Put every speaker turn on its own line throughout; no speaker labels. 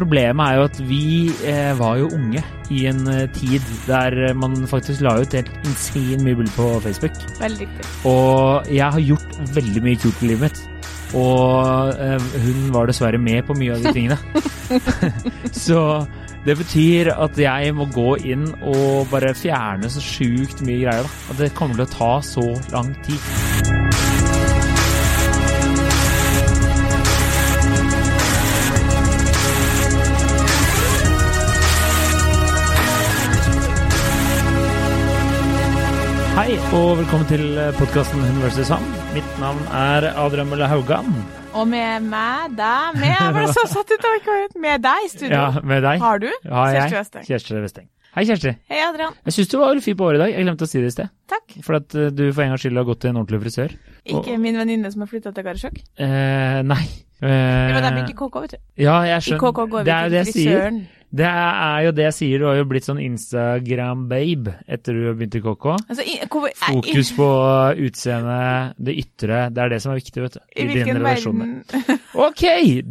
problemet er jo at vi eh, var jo unge i en eh, tid der man faktisk la ut helt insane mye bilder på Facebook.
Veldig riktig.
Og jeg har gjort veldig mye kult i livet mitt. Og eh, hun var dessverre med på mye av de tingene. så det betyr at jeg må gå inn og bare fjerne så sjukt mye greier. da. At det kommer til å ta så lang tid. Hei og velkommen til podkasten Hun vs. Mitt navn er Adrian Mølle Haugan.
Og med meg, deg, med Jeg ble så satt ut av ikke Med deg i studio.
Ja, med deg
Har du?
Ja,
Kjersti Westeng.
Kjersti Westeng. Hei, Kjersti.
Hei, Adrian.
Jeg syns du var veldig fin på håret i dag. Jeg glemte å si det i sted.
Takk.
For at eh, du for en gangs skyld har gått til en ordentlig frisør.
Ikke min venninne som har flytta til Karasjok.
Eh, nei.
Det var dem
Eh,
ikke i KK, vet du.
ja, jeg
I
skjønner.
KK går
det
vi
er jo
til
det jeg sier. Det er jo det jeg sier. Du har jo blitt sånn Instagram-babe etter du har begynt i KK.
Altså, i, hvor, nei,
Fokus på utseendet, det ytre. Det er det som er viktig, vet du.
i, i
dine relasjoner. Ok,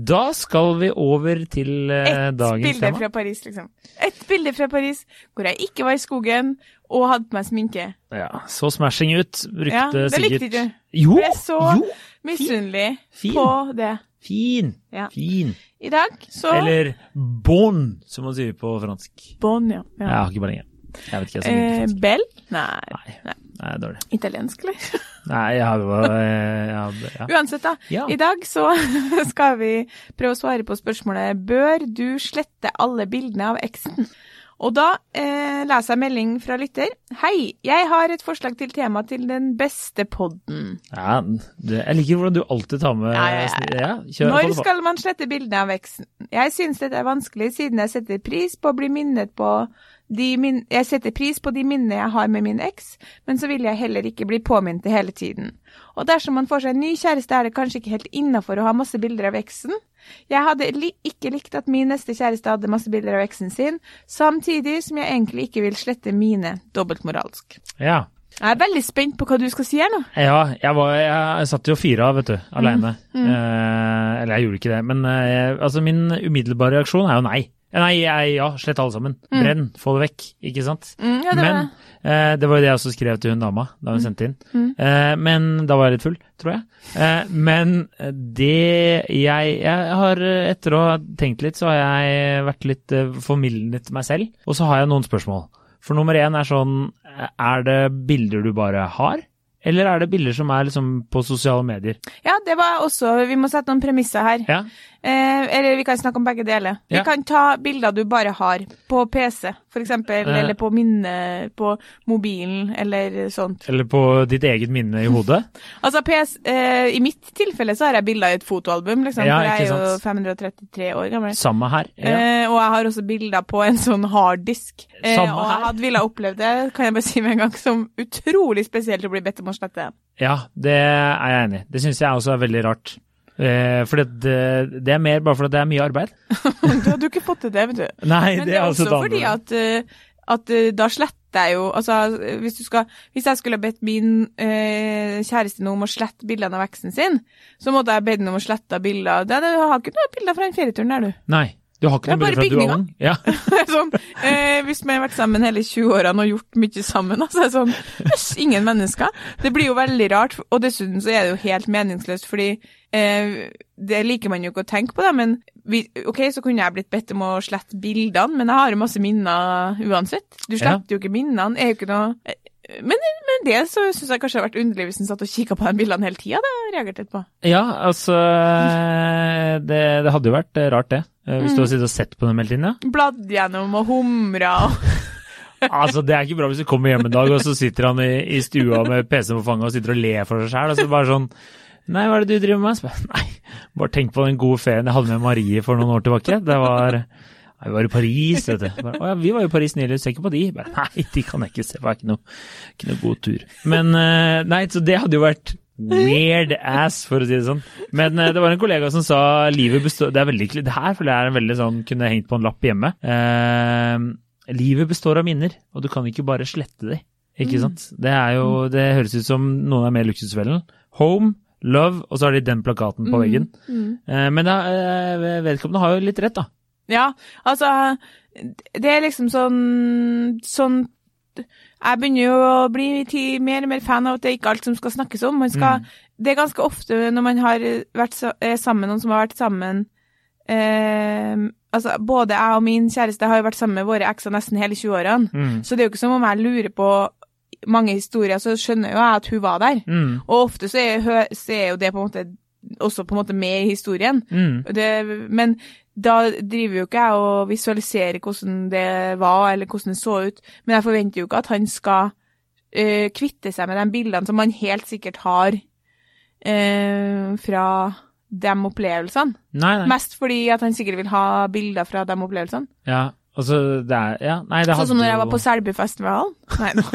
da skal vi over til eh,
Ett
dagens
bilde fra Paris, liksom. Ett bilde fra Paris hvor jeg ikke var i skogen og hadde på meg sminke.
Ja, så smashing ut. Brukte
Ja, det
sikkert
likte du.
Jo,
Jeg ble så misunnelig på det.
Fin,
Ja.
fin.
I dag så
Eller bon, som man sier på fransk.
Bon, ja.
Jeg
ja.
har ikke lenge. Jeg vet ikke jeg så mye
Eh,
fransk.
Bell? Nei.
Nei,
nei.
nei, dårlig.
Italiensk, eller?
Nei, jeg hadde, jeg hadde ja.
Uansett, da.
Ja.
I dag så skal vi prøve å svare på spørsmålet Bør du slette alle bildene av eksen? Og da eh, leser jeg melding fra lytter. Hei, jeg har et forslag til tema til den beste podden.
ja det, jeg liker hvordan du alltid tar med
Ja, ja, ja. Når skal man slette bildene av veksten? Jeg synes dette er vanskelig, siden jeg setter pris på å bli minnet på min Jeg setter pris på de minnene jeg har med min eks, men så vil jeg heller ikke bli påminnet det hele tiden. Og dersom man får seg en ny kjæreste, er det kanskje ikke helt innafor å ha masse bilder av eksen. Jeg hadde li ikke likt at min neste kjæreste hadde masse bilder av eksen sin, samtidig som jeg egentlig ikke vil slette mine, dobbeltmoralsk.
Ja.
Jeg er veldig spent på hva du skal si her nå.
Ja, jeg, var, jeg satt jo fire av, vet du, aleine.
Mm,
Eh, eller jeg gjorde ikke det. Men eh, altså, min umiddelbare reaksjon er jo nei. Nei, jeg, ja, slett alle sammen. Brenn, få det vekk. Ikke sant?
Mm, ja, det
men eh, det var jo det jeg også skrev til hun dama da hun sendte inn.
Mm.
Eh, men da var jeg litt full, tror jeg. Eh, men det jeg, jeg har, etter å ha tenkt litt, så har jeg vært litt eh, formildnet meg selv. Og så har jeg noen spørsmål. For nummer én er sånn, er det bilder du bare har? Eller er det bilder som er liksom på sosiale medier?
Ja, det var også Vi må sette noen premisser her.
Ja,
Eh, eller vi kan snakke om begge deler. Vi kan ta bilder du bare har på PC, eksempel,
Eh.
eller på minne på mobilen, eller sånt.
Eller på ditt eget minne i hodet?
Altså, PS, eh, I mitt tilfelle så har jeg bilder i et fotoalbum, liksom,
Ja,
for jeg er jo 533 år gammel.
Samme her. Ja.
Eh, og jeg har også bilder på en sånn harddisk. Eh,
Samme
og jeg hadde ville opplevd det, kan jeg bare si med en gang, som utrolig spesielt å bli bedt om å slette.
Ja, det er jeg enig i. Det syns jeg også er veldig rart. Eh, for det, det, det er mer bare fordi det er mye arbeid.
du hadde jo ikke fått til det, vet du.
Nei,
Men
det
det er
altså
også
andre. Men
fordi
er
at, fordi at eh, da sletter jeg jo Altså, hvis, du skal, hvis jeg skulle bedt min eh, kjæreste nå om å slette bildene av eksen sin, så måtte jeg bedt ham om å slette bilder det, det, Du har ikke noen bilder fra den ferieturen der, du.
Nei, du har ikke noe bilde fra du er ung? Ja.
sånn, eh, hvis vi har vært sammen hele 20-årene og gjort mye sammen, altså, er det sånn Jøss, ingen mennesker. Det blir jo veldig rart, og dessuten så er det jo helt meningsløst, fordi eh, det liker man jo ikke å tenke på, da, men vi, ok, så kunne jeg blitt bedt om å slette bildene, men jeg har jo masse minner uansett. Du
Ja.
jo ikke minnene, er jo ikke noe eh, men det så syns jeg kanskje det har vært underlig hvis en satt og kikka på de bildene hele tida. Det har jeg reagert litt på.
ja, altså det, det hadde jo vært eh, rart, det. Hvis Hvis du hadde sittet og sett på dem hele tiden, ja.
Bladd gjennom og humra og
Altså, det er ikke bra hvis du kommer hjem en dag, og så sitter han i, i stua med PC-en på fanget og sitter og ler for seg sjæl, og så bare sånn Nei, hva er det du driver med? Så Nei, bare tenk på den gode ferien jeg hadde med Marie for noen år tilbake. Det var vi var i Paris, vet du. Bare, Å ja, vi var i Paris nylig, se ikke på de. Bare, nei, de kan jeg ikke se, det var ikke noe, ikke noe god tur. Men eh, nei, så det hadde jo vært weird ass, for å si det sånn. Men uh, det var en kollega som sa livet består Det er veldig Det her føler jeg er en veldig sånn Kunne hengt på en lapp hjemme. Uh, livet består av minner, og du kan ikke bare slette de. Ikke sant? Det er jo Det høres ut som noen er med i Luksusfellen. Home, love, og så har de den plakaten på veggen.
Mm.
Eh, men da, eh, vedkommende har jo litt rett, da.
Ja, altså Det er liksom sånn Sånn Jeg begynner jo å bli mer og mer fan av at det er ikke alt som skal snakkes om. Man skal, Det er ganske ofte når man har vært sammen noen som har vært sammen eh, Altså, både jeg og min kjæreste har jo vært sammen med våre ekser nesten hele 20-årene.
Mm.
Så det er jo ikke som om jeg lurer på mange historier, så skjønner jo jeg at hun var der.
Mm.
Og ofte så er, så er jo det på en måte også på en måte med i historien.
Mm.
Det, men da driver jo ikke jeg og visualiserer hvordan det var, eller hvordan det så ut. Men jeg forventer jo ikke at han skal uh, kvitte seg med de bildene som han helt sikkert har uh, fra de opplevelsene.
Nei, nei.
Mest fordi at han sikkert vil ha bilder fra de opplevelsene.
Ja, altså det er Ja, nei, det
Sånn som når jeg var på Selbyfestivalen. Nei, nå.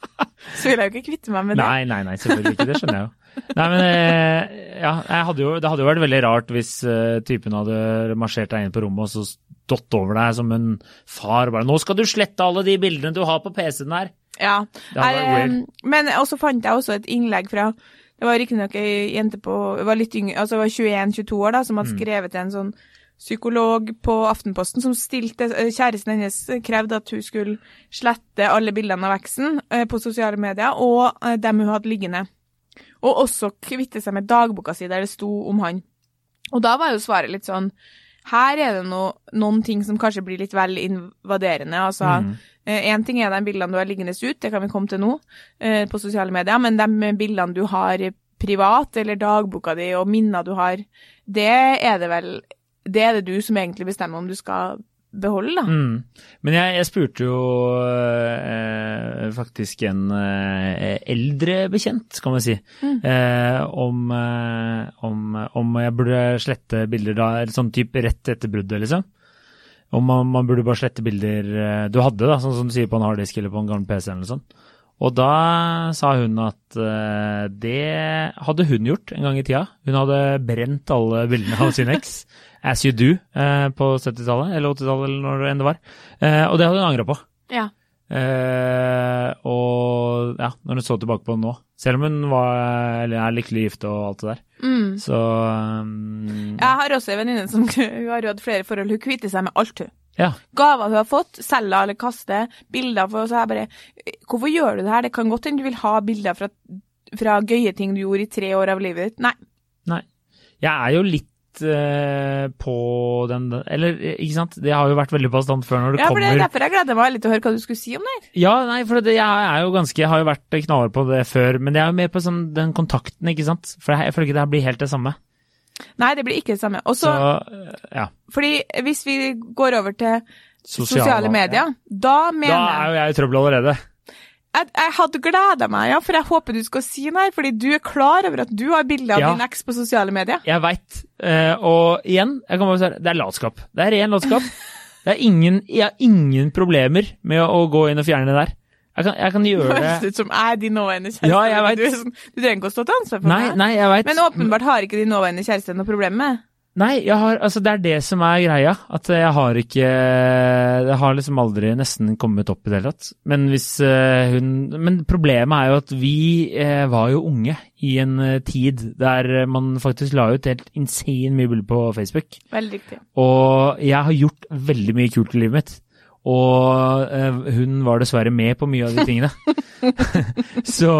så vil jeg jo ikke kvitte meg med det.
Nei, nei, nei, selvfølgelig ikke. Det skjønner jeg jo. Nei, men eh, ja, hadde jo, det hadde jo vært veldig rart hvis uh, typen hadde marsjert deg inn på rommet og så stått over deg som en far og bare 'Nå skal du slette alle de bildene du har på PC-en her'.
Ja. Jeg, eh, men også fant jeg også et innlegg fra Det var riktignok ei jente på var litt yngre, altså var 21-22 år da, som
Mm.
hadde skrevet til en sånn psykolog på Aftenposten som stilte Kjæresten hennes krevde at hun skulle slette alle bildene av eksen på sosiale medier, og dem hun hadde liggende. Og også kvitte seg med dagboka si der det sto om han. Og da var jo svaret litt sånn Her er det no, noen ting som kanskje blir litt vel invaderende. Altså,
Mm.
Én ting er de bildene du har liggende ut, det kan vi komme til nå, eh, på sosiale medier, men de bildene du har privat, eller dagboka di og minner du har, det er det vel Det er det du som egentlig bestemmer om du skal beholde, da.
Mm. Men jeg, jeg spurte jo eh, faktisk en eh, eldre bekjent, kan man si,
Mm.
eh, om, eh, om, om jeg burde slette bilder da, sånn type rett etter bruddet, liksom. Om man, man burde bare slette bilder eh, du hadde, da, sånn som du sier på en harddisk eller på en gammel PC eller noe sånt. Og da sa hun at eh, det hadde hun gjort en gang i tida. Hun hadde brent alle bildene av sin eks, as you do, eh, på 70-tallet eller 80-tallet eller når det enn det var. Eh, og det hadde hun angra på.
Ja.
Eh, og ja, når hun så tilbake på det nå, selv om hun var, eller er lykkelig gift og alt det der,
Mm.
så um,
Jeg har også en venninne som hun har jo hatt flere forhold. Hun kvitter seg med alt, hun.
ja.
Gaver hun har fått, selger eller kaster, bilder for så jeg bare Hvorfor gjør du det her? Det kan godt hende du vil ha bilder fra, fra gøye ting du gjorde i tre år av livet ditt. Nei.
Nei. Jeg er jo litt eh, på den Eller, ikke sant, det har jo vært veldig bastant før når det
Ja, for det er derfor jeg gleder meg litt til å høre hva du skulle si om det.
Ja, nei, for det, jeg er jo ganske Jeg har jo vært knallhard på det før, men det er jo mer på sånn, den kontakten, ikke sant. For jeg, jeg føler ikke det her blir helt det samme.
Nei, det blir ikke det samme. Og
Så, eh, ja.
fordi hvis vi går over til
Sosiale-
sosiale, medier, da
Da
mener
er jo jeg i trøbbel allerede.
Jeg, jeg hadde gleda meg, ja, for jeg håper du skal si her, fordi du er klar over at du har bilde av
Ja.
din eks på sosiale medier.
Jeg veit. og igjen, jeg kan bare si det er latskap. Det er ren latskap. Det er ingen, jeg har ingen problemer med å, gå inn og fjerne det der. Jeg kan, jeg kan
Det
gjøre
høres ut som jeg er din nåværende kjæreste.
Ja, jeg vet.
Du, sånn, du trenger ikke å stå til ansvar for
Nei,
meg.
nei, jeg vet.
Men åpenbart har ikke din nåværende kjæreste noe problem med.
Nei, jeg har, altså det er det som er greia. At jeg har ikke Det har liksom aldri nesten kommet opp i det hele tatt. Men hvis eh, hun Men problemet er jo at vi eh, var jo unge i en eh, tid der man faktisk la ut helt insane mye bilder på Facebook.
Veldig riktig.
Og jeg har gjort veldig mye kult i livet mitt. Og hun var dessverre med på mye av de tingene. så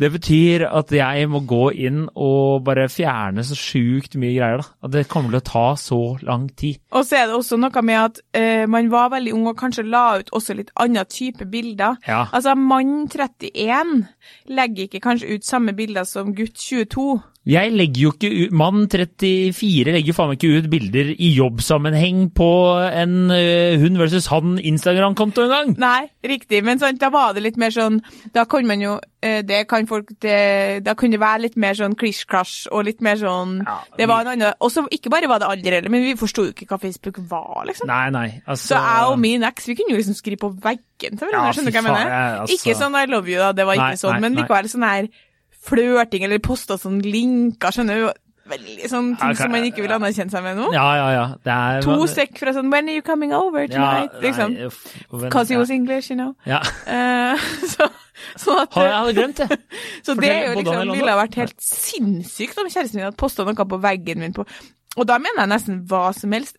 det betyr at jeg må gå inn og bare fjerne så sjukt mye greier. da. At det kommer til å ta så lang tid.
Og så er det også noe med at uh, man var veldig ung og kanskje la ut også litt annen type bilder.
Ja.
Altså, mann 31 legger ikke kanskje ut samme bilder som gutt 22.
Jeg legger jo ikke ut Mann 34 legger faen meg ikke ut bilder i jobbsammenheng på en uh, hun versus han Instagram-konto engang!
Nei, riktig, men sant, da var det litt mer sånn Da kan man jo uh, Det kan folk det, Da kunne det være litt mer sånn klisj-klasj og litt mer sånn
Ja,
Det var en annen Og så ikke bare var det alder heller, men vi forsto jo ikke hva Facebook var, liksom.
Nei, nei. Altså,
Så jeg og min eks vi kunne jo liksom skrive på veggen til hverandre.
Ja,
skjønner du hva jeg mener?
jeg- altså-
Ikke sånn I love you, da, det var ikke
Nei,
sånn,
nei,
men likevel sånn her flørting eller posta sånn linker, skjønner du? Veldig sånn ting
okay,
som man ikke vil anerkjenne seg med nå.
Ja, ja, ja. Det er,
To sek fra sånn When are you coming over tonight? liksom.
Nei, uff,
Because he was English, you know.
Ja.
Uh, så, sånn at,
Jeg hadde glemt det.
så det er jo liksom, ville vært helt sinnssykt om kjæresten min hadde posta noe på veggen min på Og da mener jeg nesten hva som helst.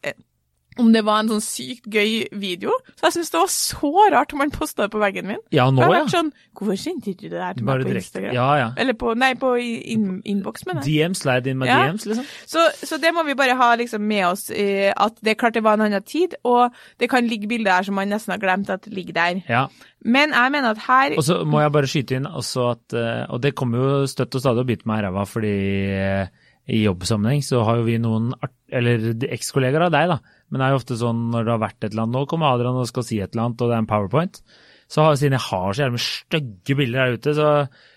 Om det var en sånn sykt gøy video. Så jeg syns det var så rart om han posta det på veggen min.
Ja, nå,
Jeg har
ja.
vært sånn Hvorfor sendte ikke du det her til
Bare
meg på
direkte.
Instagram?
Ja, ja.
Eller på Nei, på in innboks, mener jeg.
DM, slide in my
Ja.
DMs, liksom.
Så, så det må vi bare ha liksom med oss, eh, at det er klart det var en annen tid, og det kan ligge bilder her som man nesten har glemt at ligger der.
Ja.
Men jeg mener at her
Og så må jeg bare skyte inn også at eh, Og det kommer jo støtt og stadig å bite meg i ræva, fordi eh, i jobbsammenheng så har jo vi noen art eller ekskollegaer av deg, da. Men det er jo ofte sånn når det har vært et eller annet Nå kommer Adrian og skal si et eller annet, og det er en powerpoint. Så har, siden jeg har så jævlig stygge bilder der ute, så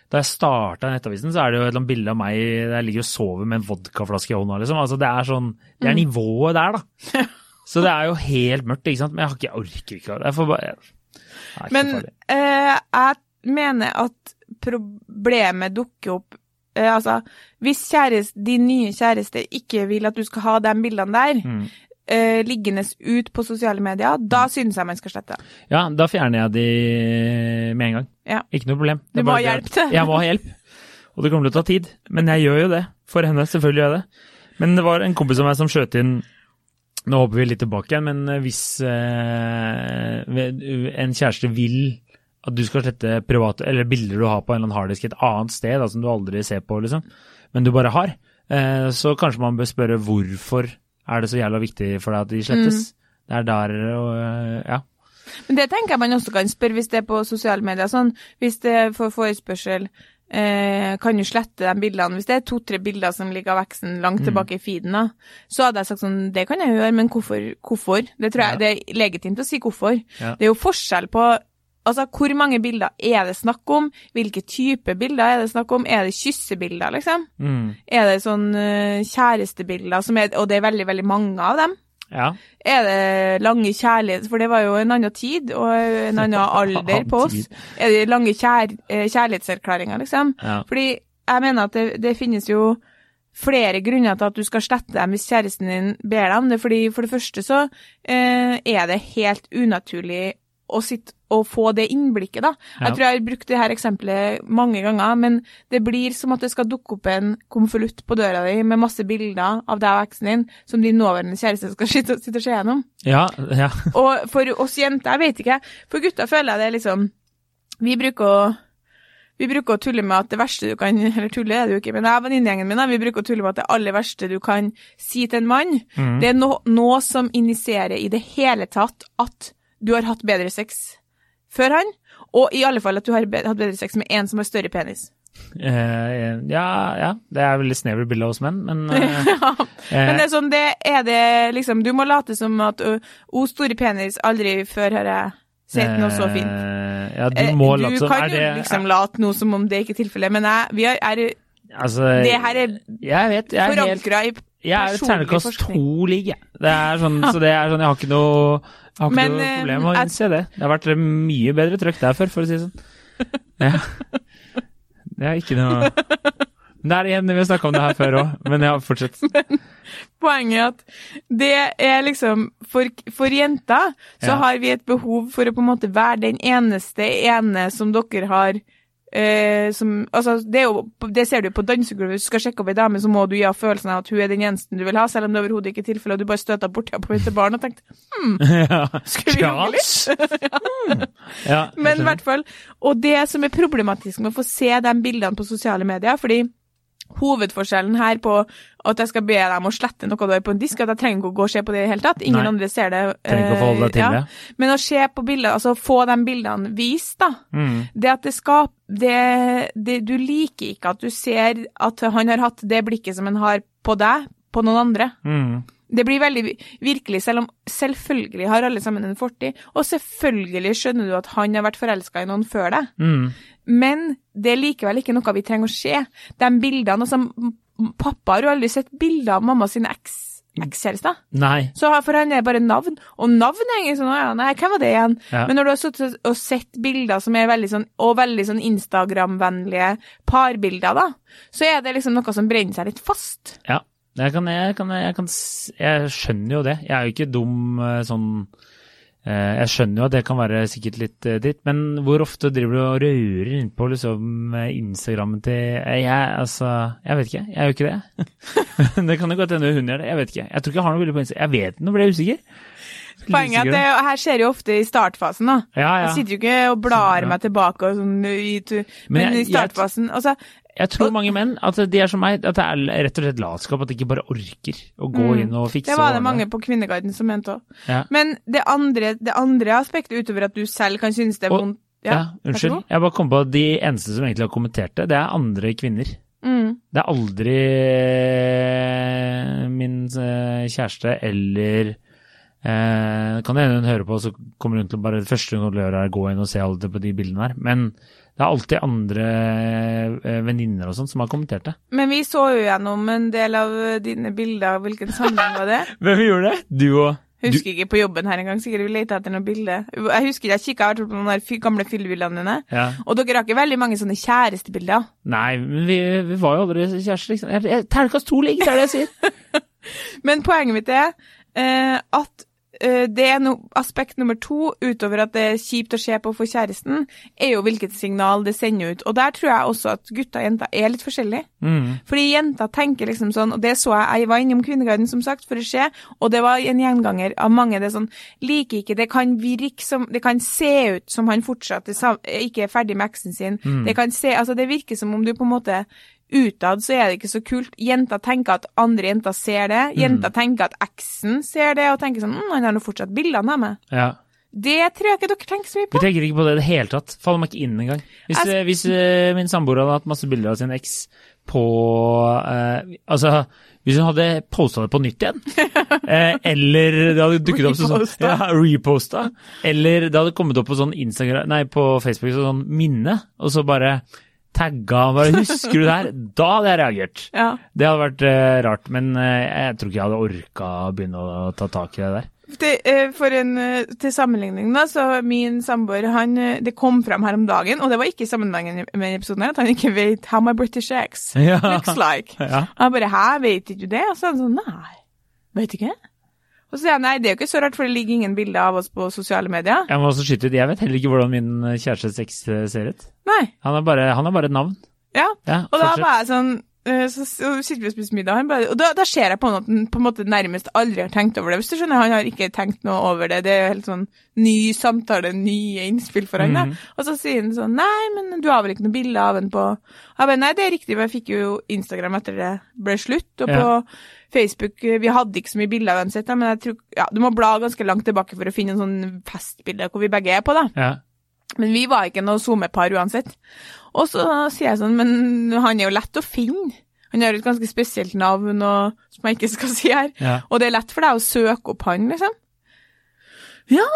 da jeg starta Nettavisen, så er det jo et eller annet bilde av meg der jeg ligger og sover med en vodkaflaske i hånda, liksom. Altså det er sånn Det er nivået der, da. Så det er jo helt mørkt, ikke sant. Men jeg, har ikke, jeg orker ikke. Jeg får bare det jeg
Men eh, jeg mener at problemet dukker opp eh, Altså, hvis kjæreste, din nye kjæreste ikke vil at du skal ha de bildene der
Mm.
Eh, liggende ut på sosiale medier, da synes jeg man skal slette.
Ja, da fjerner jeg de med en gang.
Ja.
Ikke noe problem.
Du må ha hjelp til.
Jeg må ha hjelp. Og det kommer til å ta tid. Men jeg gjør jo det. For henne. Selvfølgelig gjør jeg det. Men det var en kompis av meg som skjøt inn Nå håper vi litt tilbake igjen, men hvis eh, en kjæreste vil at du skal slette private, eller bilder du har på en eller annen harddisk et annet sted, da, som du aldri ser på, liksom, men du bare har, eh, så kanskje man bør spørre hvorfor er det så jævla viktig for deg at de slettes.
Mm.
Det er der og eh, Ja.
Men det tenker jeg man også kan spørre hvis det er på sosiale medier. Sånn, hvis det får forespørsel, eh, kan du slette de bildene? Hvis det er to-tre bilder som ligger av veksten langt
Mm.
tilbake i feeden, da, så hadde jeg sagt sånn, det kan jeg gjøre, men hvorfor? hvorfor? Det tror jeg
Ja.
det er legitimt å si hvorfor.
Ja.
Det er jo forskjell på Altså, hvor mange bilder er det snakk om? Hvilke type bilder er det snakk om? Er det kyssebilder, liksom?
Mm.
Er det sånn eh, kjærestebilder, som er, og det er veldig, veldig mange av dem?
Ja.
Er det lange kjærlighet, for det var jo en annen tid og en annen alder på oss. Er det lange kjær, eh, kjærlighetserklæringer, liksom?
Ja.
Fordi jeg mener at det, det finnes jo flere grunner til at du skal slette dem hvis kjæresten din ber deg om det. Fordi for det første så eh, er det helt unaturlig å sitte og få det innblikket, da.
Ja.
Jeg tror jeg har brukt det her eksempelet mange ganger, men det blir som at det skal dukke opp en konvolutt på døra di med masse bilder av deg og eksen din som din nåværende kjæreste skal sitte, sitte og se gjennom.
Ja, ja.
Og for oss jenter, jeg vet ikke, for gutter føler jeg det liksom Vi bruker å vi bruker å tulle med at det verste du kan Eller tulle er det jo ikke, men jeg og venninnegjengen min vi bruker å tulle med at det aller verste du kan si til en mann,
mm.
det er no, noe som initierer i det hele tatt at du har hatt bedre sex før han, og i alle fall at du har be hatt bedre sex med en som har større penis.
Uh, ja, ja. Det er veldig snevert bilde av oss menn, men Ja,
Men det er sånn, det er det liksom Du må late som at O, store penis, aldri før har jeg sett noe så fint.
Uh, Ja, du
Eh,
må late som
Du
kan
jo liksom late noe som om det ikke er tilfellet, men jeg, vi er, er,
Altså
det her er
Jeg vet, jeg er helt
forankra i
Jeg er ternekast
forskning.
to-lig, jeg. Det er sånn, så det er sånn Jeg har ikke noe jeg har ikke
Men,
noe
eh,
problem med å innse det. Det har vært mye bedre trøkk der før, for å si det sånn. Ja. Det er ikke noe Men Det er igjen, vi har snakka om det her før òg, men ja, fortsett.
Poenget er at det er liksom For, for jenter så
Ja.
har vi et behov for å på en måte være den eneste ene som dere har eh, som, altså det, jo, det ser du på dansegulvet. Hvis du skal sjekke opp ei dame, så må du gi av følelsen av at hun er den eneste du vil ha, selv om det overhodet ikke er tilfellet, og du bare støter borti henne på vei til baren og tenkte
Ja.
Skal vi jogge litt?
Mm. Ja,
Men i hvert fall, og det som er problematisk med å få se de bildene på sosiale medier, fordi hovedforskjellen her på at jeg skal be dem å slette noe du har på en disk, at jeg trenger ikke å gå og se på det i det hele tatt. Ingen
Nei.
andre ser det.
Trenger ikke å forholde deg til
ja.
det.
Men å se på bilder, altså få de bildene vist, da.
Mm.
Det at det skaper det, det Du liker ikke at du ser at han har hatt det blikket som han har på deg, på noen andre.
Mm.
Det blir veldig virkelig, selv om selvfølgelig har alle sammen en fortid, og selvfølgelig skjønner du at han har vært forelska i noen før deg,
Mm.
men det er likevel ikke noe vi trenger å se. De bildene, altså Pappa har jo aldri sett bilder av mamma sine eks- ekskjærester.
Nei.
Så for han er bare navn, og navn er egentlig sånn, ja, nei, hvem var det igjen?
Ja.
Men når du har sittet og sett bilder som er veldig sånn, og veldig sånn Instagram-vennlige parbilder da, så er det liksom noe som brenner seg litt fast.
Ja, jeg, kan, jeg, kan, jeg, kan, jeg skjønner jo det. Jeg er jo ikke dum eh, sånn Eh, Jeg skjønner jo at det kan være sikkert litt eh, dritt, men hvor ofte driver du og rører innpå liksom Instagrammen til Jeg, altså, jeg vet ikke. Jeg gjør ikke det. det kan jo godt hende hun gjør det. Jeg vet ikke. Jeg tror ikke jeg har noe bilde på Instagram. Jeg vet ikke, nå ble jeg usikker.
Poenget er at det her skjer jo ofte i startfasen, da.
Ja, ja.
Jeg sitter jo ikke og blar meg tilbake og sånn
Men,
i startfasen altså,
Jeg tror mange menn, at de er som meg, at det er rett og slett latskap. At de ikke bare orker å gå
Mm.
inn og fikse
Det var det mange på Kvinneguiden som mente òg.
Ja.
Men det andre, det andre aspektet, utover at du selv kan synes det er
Og-
vondt
Ja,
ja,
unnskyld. Jeg bare kom på at de eneste som egentlig har kommentert det, det er andre kvinner.
Mm.
Det er aldri eh, min eh, kjæreste eller eh, Kan hende hun hører på, så kommer hun til å bare Det første hun gjør, er å gå inn og se alt det på de bildene her. Men det er alltid andre eh, venninner og sånn som har kommentert det.
Men vi så jo gjennom en del av dine bilder. Hvilken sammenheng var det?
Hvem gjorde det? Du og
Husker ikke på jobben her engang. Sikkert vi lette etter noen bilder. Jeg husker jeg kikka på der gamle fyllebildene dine.
Ja.
Og dere har ikke veldig mange sånne kjærestebilder.
Nei, men vi, vi var jo aldri kjærester, liksom. Terningkast to ligger, det er det jeg sier.
Men poenget mitt er eh, at det er no, aspekt nummer to, utover at det er kjipt å se på for kjæresten, er jo hvilket signal det sender ut. Og der tror jeg også at gutter og jenter er litt forskjellige.
Mm.
Fordi jenter tenker liksom sånn, og det så jeg, jeg var innom Kvinneguiden som sagt for å se, og det var en gjenganger av mange, det er sånn, liker ikke, det kan virke som, det kan se ut som han fortsatt ikke er ferdig med eksen sin. Det kan se, altså det virker som om du på en måte, utad så er det ikke så kult. Jenter tenker at andre jenter ser det, jenter tenker at eksen ser det, og tenker sånn, mm, han har nå fortsatt bildene av meg.
Ja.
Det tror jeg ikke dere tenker så mye på.
Vi tenker ikke på det i det hele tatt. Faller meg ikke inn engang. Hvis,
Altså-
hvis uh, min samboer hadde hatt masse bilder av sin eks på uh, Altså, hvis hun hadde posta det på nytt igjen, uh, eller det hadde dukket opp sånn ja, reposta, eller det hadde kommet opp på sånn Instagram, nei, på Facebook sånn minne, og så bare tagga bare 'Husker du det her?' Da hadde jeg reagert.
Ja.
Det hadde vært uh, rart, men uh, jeg tror ikke jeg hadde orka å begynne å ta tak i det der.
Det, eh, for en, til sammenligning, da, så min samboer han, Det kom fram her om dagen, og det var ikke i sammenhengen med episoden, her, at han ikke vet how my British ex
Ja.
looks like.
Ja.
Jeg bare 'hæ, vet ikke du det?' Og så er han sånn 'nei, vet ikke'. Og så sier jeg 'nei, det er jo ikke så rart, for det ligger ingen bilder av oss på sosiale medier'.
Jeg må også skyte ut, jeg vet heller ikke hvordan min eh, kjærestes eks eh, ser ut.
Nei.
Han er bare, han er bare et navn.
Ja.
Ja,
Og da var jeg sånn så, så sitter vi og spiser middag, han bare, og da, da ser jeg på han at han på en måte nærmest aldri har tenkt over det. Hvis du skjønner, Han har ikke tenkt noe over det. Det er jo helt sånn ny samtale, nye innspill for han da.
Mhm.
Og så sier han sånn Nei, men du har vel ikke noe bilde av han på Jeg bare, Nei, det er riktig, for jeg fikk jo Instagram etter det ble slutt. Og
Ja.
på Facebook eh, Vi hadde ikke så mye bilder uansett, men jeg tror ja, du må bla ganske langt tilbake for å finne en sånn festbilde hvor vi begge er på, da.
Ja.
Men vi var ikke noe SoMe-par uansett. Og så sier jeg sånn, men han er jo lett å finne. Han har et ganske spesielt navn, og, som jeg ikke skal si her.
Ja.
Og det er lett for deg å søke opp han, liksom. Ja,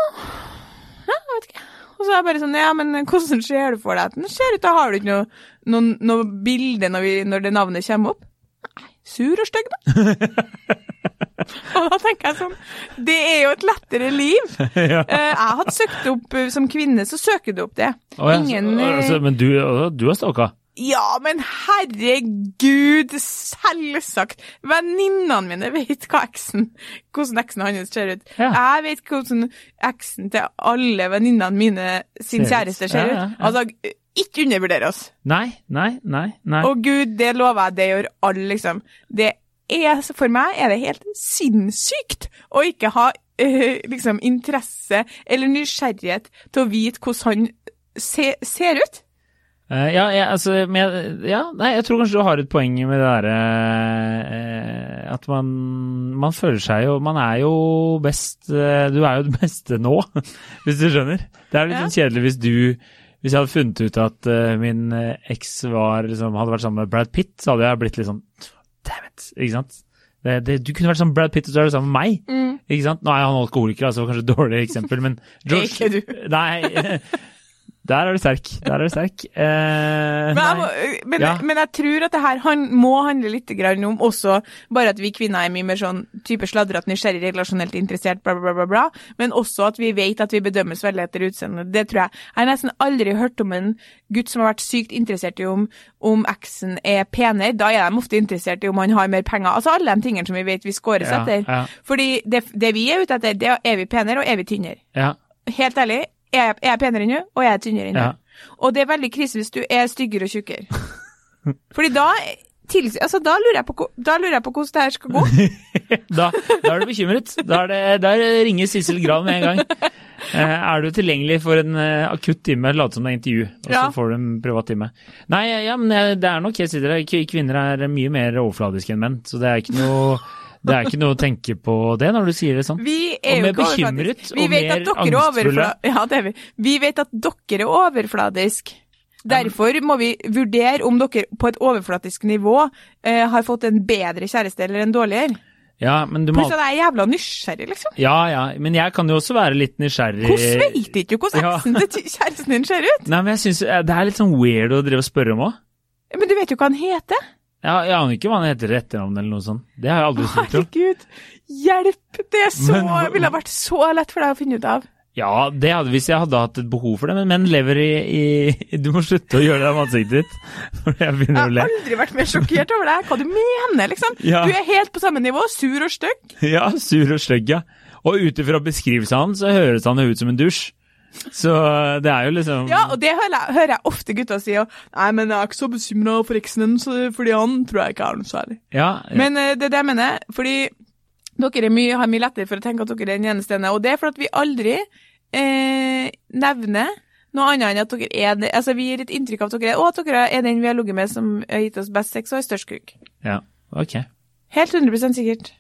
ja jeg vet ikke. Og så er jeg bare sånn, ja, men hvordan ser du for deg at den ser ut? Da har du ikke noe, noe, noe bilde når, vi, når det navnet kommer opp. Nei, sur og stygg, da. og da tenker jeg sånn, det er jo et lettere liv.
ja.
Eh, jeg hadde søkt opp eh, som kvinne, så søker du opp det.
Oh, ja.
Ingen
så,
eh,
altså, Men du, du har stalka?
Ja, men herregud, selvsagt. Venninnene mine vet hva eksen, hvordan eksen hans ser ut.
Ja.
Jeg vet hvordan eksen til alle venninnene mine sin
Ser ut.
kjæreste ser
Ja, ja,
ut.
ja.
Altså, ikke undervurder oss.
Nei, nei, nei. nei.
Og gud, det lover jeg, det gjør alle, liksom. Det er, for meg er det helt sinnssykt å ikke ha øh, liksom interesse eller nysgjerrighet til å vite hvordan han se, ser ut.
Eh, ja, jeg, altså, men ja, nei, jeg tror kanskje du har et poeng med det derre eh, At man, man føler seg jo Man er jo best eh, Du er jo det beste nå, hvis du skjønner. Det er litt
Ja.
sånn kjedelig hvis du Hvis jeg hadde funnet ut at eh, min eh, eks var liksom, hadde vært sammen med Brad Pitt, så hadde jeg blitt litt sånn Damn it! Ikke sant? Det, det, du kunne vært sammen med Brad Pitt, og så er du sammen med meg. Ikke sant? Nå er han alkoholiker, altså kanskje et dårlig eksempel, men
Ikke du.
Nei. Der er du sterk. Der er du sterk. Eh,
Men jeg, må, men,
Ja.
men jeg tror at det her han, må handle litt om også bare at vi kvinner er mye mer sånn type sladrete, nysgjerrig, relasjonelt interessert, bla, bla, bla, bla. Men også at vi vet at vi bedømmes veldig etter utseende. Det tror jeg. Jeg har nesten aldri hørt om en gutt som har vært sykt interessert i om, om eksen er penere. Da er de ofte interessert i om han har mer penger. Altså alle de tingene som vi vet vi scores
Ja,
etter.
ja.
Fordi det, det vi er ute etter, det er er vi penere og er vi tynnere.
Ja.
Helt ærlig, er jeg, er penere enn hun, og jeg er tynnere enn hun.
Ja.
Og det er veldig krise hvis du er styggere og tjukkere. Fordi da, altså, da, lurer på, da lurer jeg på hvordan det her skal gå.
Da, da er du bekymret. Da, er det, da ringer Sissel Grav med en gang. Eh, er du tilgjengelig for en eh, akutt time, late som det er intervju, og
Ja.
så får du en privat time. Nei, ja, men det er nok helt sikkert. Kvinner er mye mer overfladiske enn menn, så det er ikke noe det er ikke noe å tenke på det når du sier det sånn.
Vi er jo
mer bekymret,
Vi
og mer
er
angstfulle.
Ja, det er vi. Vi vet at dere er overfladisk. Derfor må vi vurdere om dere på et overflatisk nivå eh, har fått en bedre kjæreste eller en dårligere.
Ja, men du må
Pluss at jeg er jævla nysgjerrig, liksom.
Ja, ja, men jeg kan jo også være litt nysgjerrig.
Hvordan vet ikke du hvordan
Ja.
til kjæresten din ser ut?
Nei, men jeg synes eh, det er litt sånn weird å drive og spørre om òg.
Men du vet jo hva han heter.
Jeg, jeg aner ikke hva han heter etternavn eller noe sånt. Det har jeg aldri sett.
Herregud, hjelp! Det så,
Men
ville ha vært så lett for deg å finne ut av.
Ja, det hadde hvis jeg hadde hatt et behov for det, men menn lever i, i Du må slutte å gjøre det av ansiktet ditt. Jeg
Jeg har aldri vært mer sjokkert over deg. Hva du mener, liksom?
Ja.
Du er helt på samme nivå, sur og stygg.
Ja, sur og stygg, ja. Og ut ifra beskrivelsen hans, så høres han ut som en dusj. Så det er jo liksom
Ja, og det hører jeg, ofte gutta si. Og, Nei, men jeg er ikke så bekymra for eksen hennes, fordi han tror jeg ikke er noe særlig.
Ja,
Men eh, det er det jeg mener, fordi dere er mye, har mye lettere for å tenke at dere er den eneste ene, og det er fordi vi aldri eh, nevner noe annet enn at dere er det. Altså, vi gir et inntrykk av at dere er, og at dere er den vi har ligget med som har gitt oss best sex og har størst kuk.
ja, ok.
Helt 100 sikkert.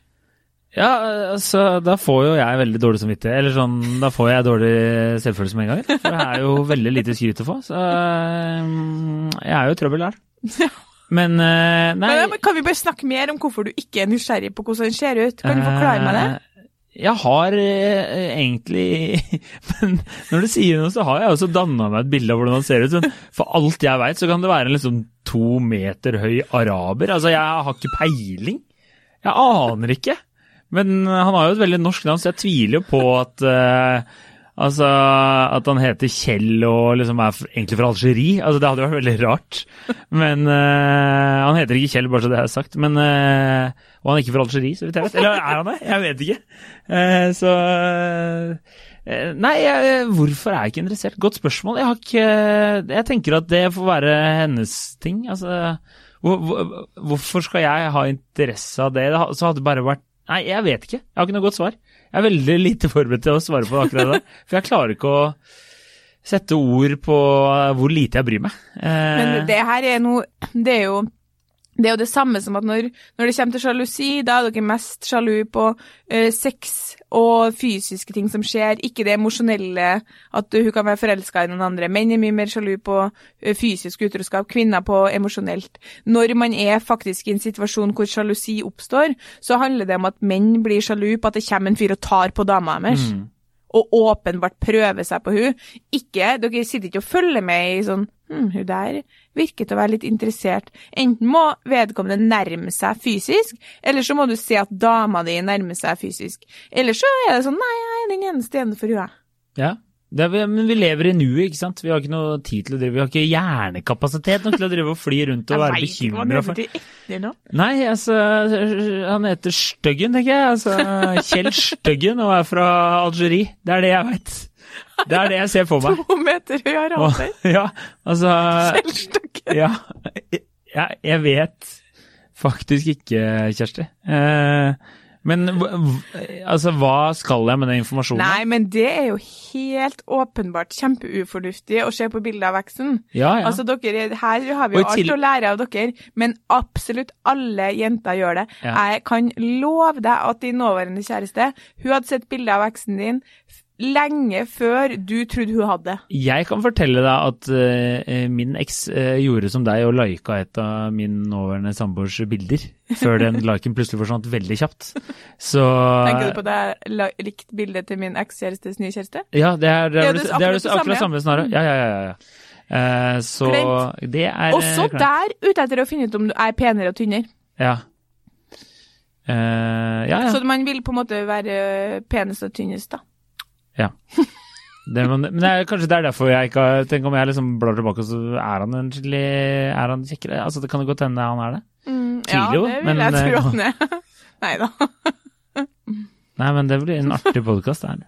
Ja, altså, da får jo jeg veldig dårlig samvittighet. Eller sånn, da får jeg dårlig selvfølelse med en gang. For jeg er jo veldig lite skryt å få, så mm, jeg er jo i trøbbel der. Men eh, nei
Men, kan vi bare snakke mer om hvorfor du ikke er nysgjerrig på hvordan den ser ut? Kan du forklare meg det?
Eh, Jeg har eh, egentlig Men når du sier noe, så har jeg også danna meg et bilde av hvordan han ser ut. For alt jeg veit, så kan det være en liksom to meter høy araber. Altså, jeg har ikke peiling. Jeg aner ikke. Men han har jo et veldig norsk navn, så jeg tviler jo på at uh, Altså, At han heter Kjell og liksom er egentlig fra Algerie. Altså, Det hadde vært veldig rart. Men uh, Han heter ikke Kjell, bare så det er sagt. Men, uh, og han er ikke fra Algerie, så vidt jeg vet. Eller er han det? Jeg vet ikke. Uh, så eh, Nei, jeg, hvorfor er jeg ikke interessert? Godt spørsmål. Jeg har ikke Jeg tenker at det får være hennes ting. Altså, hvor, hvor, hvorfor skal jeg ha interesse av? Det Så hadde det bare vært Nei, jeg vet ikke. Jeg har ikke noe godt svar. Jeg er veldig lite forberedt til å svare på akkurat det. For jeg klarer ikke å sette ord på hvor lite jeg bryr meg. Eh,
Men det her er noe Det er jo det er jo det samme som at når, når det kommer til sjalusi, da er dere mest sjalu på uh, sex og fysiske ting som skjer, ikke det emosjonelle, at hun kan være forelska i noen andre. Menn er mye mer sjalu på fysisk utroskap, kvinner på emosjonelt. Når man er faktisk i en situasjon hvor sjalusi oppstår, så handler det om at menn blir sjalu på at det kommer en fyr og tar på dama deres
mm,
og åpenbart prøver seg på hun. Ikke, dere sitter ikke og følger med i sånn hm, hun der virket å være litt interessert. Enten må vedkommende nærme seg fysisk, eller så må du se at dama di nærmer seg fysisk. Eller så er det sånn nei, jeg er den eneste igjen for er.
ja. Det er, men vi lever i nuet, ikke sant. Vi har ikke noe tid til å drive Vi har ikke hjernekapasitet nok til å drive og fly rundt og være bekymra for. Nei, altså Han heter Støggen, tenker jeg. Altså Kjell Støggen og er fra Algerie. Det er det jeg veit. Det er det jeg ser for meg.
To meter høy araber.
ja, altså
Selvstykke.
Ja. Jeg, jeg vet faktisk ikke, Kjersti. Eh, men altså, hva skal jeg med den informasjonen?
Nei, men det er jo helt åpenbart kjempeufornuftig å se på bildet av eksen.
Ja, ja.
Altså, dere, her har vi jo
til-
alt å lære av dere, men absolutt alle jenter gjør det.
Ja.
Jeg kan love deg at din nåværende kjæreste, hun hadde sett bilde av eksen din lenge før du trodde hun hadde.
Jeg kan fortelle deg at uh, min eks uh, gjorde som deg og lika et av min nåværende samboers bilder, før den liken plutselig forsvant veldig kjapt. Så
Tenker du på det er likt bildet til min ekskjærestes nye kjæreste?
Ja, det er det, er,
det er
det, er,
akkurat
akkurat
samme,
snarere. Ja, ja, ja. ja, ja. Eh, så
Klent.
det er
Også
kleint.
der ute etter å finne ut om du er penere og tynnere.
Ja. Ja, ja.
Så man vil på en måte være penest og tynnest, da.
Det, men, men det er, kanskje det er derfor jeg ikke har Tenk om jeg liksom blar tilbake, så er han egentlig Er han kjekkere? Altså, det kan jo godt hende han er det.
Mm, ja, det vil
men,
jeg tro
eh,
at han er. Nei da.
Nei, men det blir en artig podkast, det her.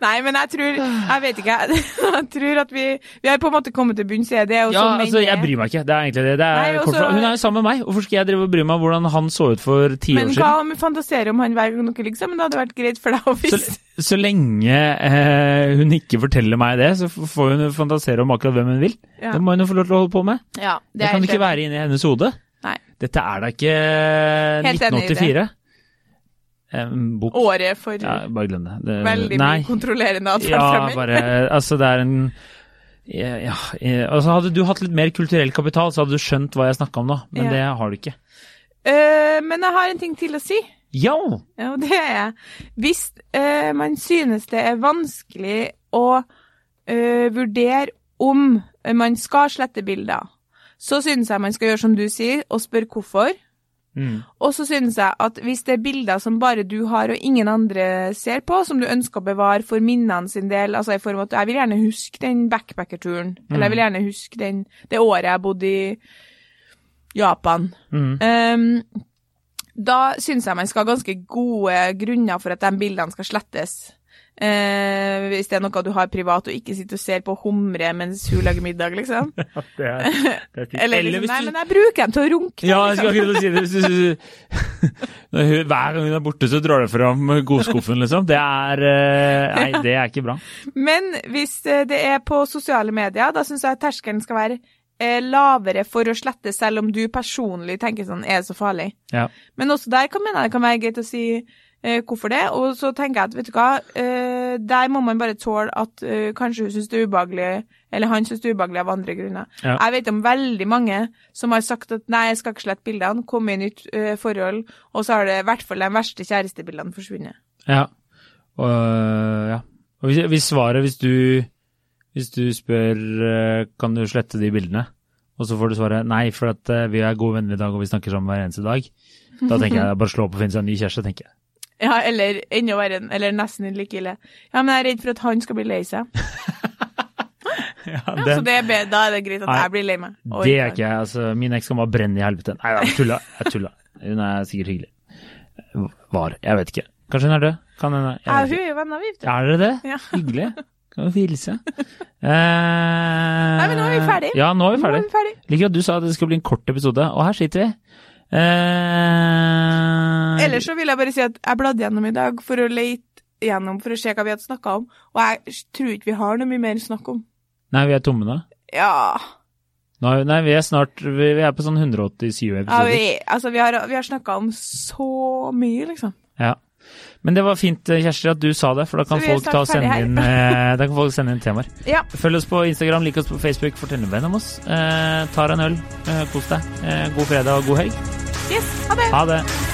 Nei, men jeg tror Jeg vet ikke, jeg, tror at vi Vi har på en måte kommet til bunns i det.
Ja,
sånn
altså, jeg bryr meg ikke. Det er egentlig det. det er
Nei, også-
hun er jo sammen med meg. Hvorfor skal jeg drive og bry meg om hvordan han så ut for ti år siden?
Men hva om vi fantaserer om han hver gang dere ligger sammen? Det hadde vært greit for deg å
Så, så lenge eh, hun ikke forteller meg det, så får hun fantasere om akkurat hvem hun vil.
Ja.
Det må hun jo få lov til å holde på med.
Ja,
Det, det
kan
ikke være inni hennes hode.
Nei.
Dette er da ikke
Helt enig i det.
1984. En bok.
Året for
Ja, bare glem det. det
veldig
nei.
mye kontrollerende atferd
Ja, bare Altså, det er en ja, ja, altså Hadde du hatt litt mer kulturell kapital, så hadde du skjønt hva jeg snakka om nå, men
Ja.
det har du ikke.
Uh, men jeg har en ting til å si.
Ja!
Ja, det er jeg. Hvis uh, man synes det er vanskelig å uh, vurdere om man skal slette bilder, så synes jeg man skal gjøre som du sier, og spørre hvorfor.
Mm.
Og så synes jeg at hvis det er bilder som bare du har og ingen andre ser på, som du ønsker å bevare for minnene sin del, altså i form av at jeg vil gjerne huske den backpackerturen, eller jeg vil gjerne huske den, det året jeg bodde i Japan,
Mm.
um, da synes jeg man skal ha ganske gode grunner for at de bildene skal slettes. Eh, hvis det er noe du har privat og ikke sitter og ser på humre mens hun lager middag, liksom.
Det er, det er.
Eller liksom, nei, men jeg bruker dem til å runke.
Ja, jeg
liksom.
skal akkurat si det. Hvis du- Når hun- Hver gang hun er borte, så drar du fram godskuffen, liksom. Det er eh, Nei, det er ikke bra.
Men hvis eh, det er på sosiale medier, da syns jeg at terskelen skal være eh, lavere for å slette, selv om du personlig tenker sånn, er det så farlig?
Ja.
Men også der kan mener jeg det kan være greit å si hvorfor det. Og så tenker jeg at vet du hva, eh, der må man bare tåle at eh, kanskje hun syns det er ubehagelig, eller han syns det er ubehagelig av andre grunner.
Ja.
Jeg vet om veldig mange som har sagt at nei, jeg skal ikke slette bildene, komme i nytt eh, forhold, og så har det i hvert fall de verste kjærestebildene forsvunnet.
Ja. Og, ja. Og hvis, hvis svaret, hvis du, hvis du spør eh, kan du slette de bildene, og så får du svaret nei, for at eh, vi er gode venner i dag og vi snakker sammen hver eneste dag, da tenker jeg bare slå opp og finne seg en ny kjæreste, tenker jeg.
Ja, eller enda verre, eller nesten like ille. Ja, men jeg er redd for at han skal bli lei seg.
Ja,
Ja, så det er da er det greit at
Nei,
jeg blir lei meg. Og
Det er ikke jeg. Altså, min eks kan bare brenne i helvete. Nei, jeg tulla. Jeg tulla. Hun er sikkert hyggelig. Var. Jeg vet ikke. Kanskje hun er død? Kan hun,
Ja, hun er jo venner, vi.
Er dere det?
Ja.
Hyggelig. Kan få hilse. Eh,
Nei, men nå er vi ferdig.
Ja, nå er vi
Nå er
ferdig.
vi ferdig.
Liker at du sa at det skulle bli en kort episode, og her sitter vi. Eh,
Ellers så vil jeg bare si at jeg bladde gjennom i dag for å lete gjennom for å se hva vi hadde snakka om, og jeg tror ikke vi har noe mye mer å snakke om.
Nei, vi er tomme nå.
Ja,
nå er, nei, vi er snart Vi, vi er på sånn 187
ja
episoder.
vi, altså, vi har, vi har snakka om så mye, liksom.
Ja. Men det var fint, Kjersti, at du sa det, for da kan folk sende inn, eh, da kan folk sende inn temaer.
Ja.
Følg oss på Instagram, lik oss på Facebook, fortell en venn om oss. Eh, tar en øl, eh, kos deg. Eh, god fredag og god helg.
Yes, ha det.
Ha det.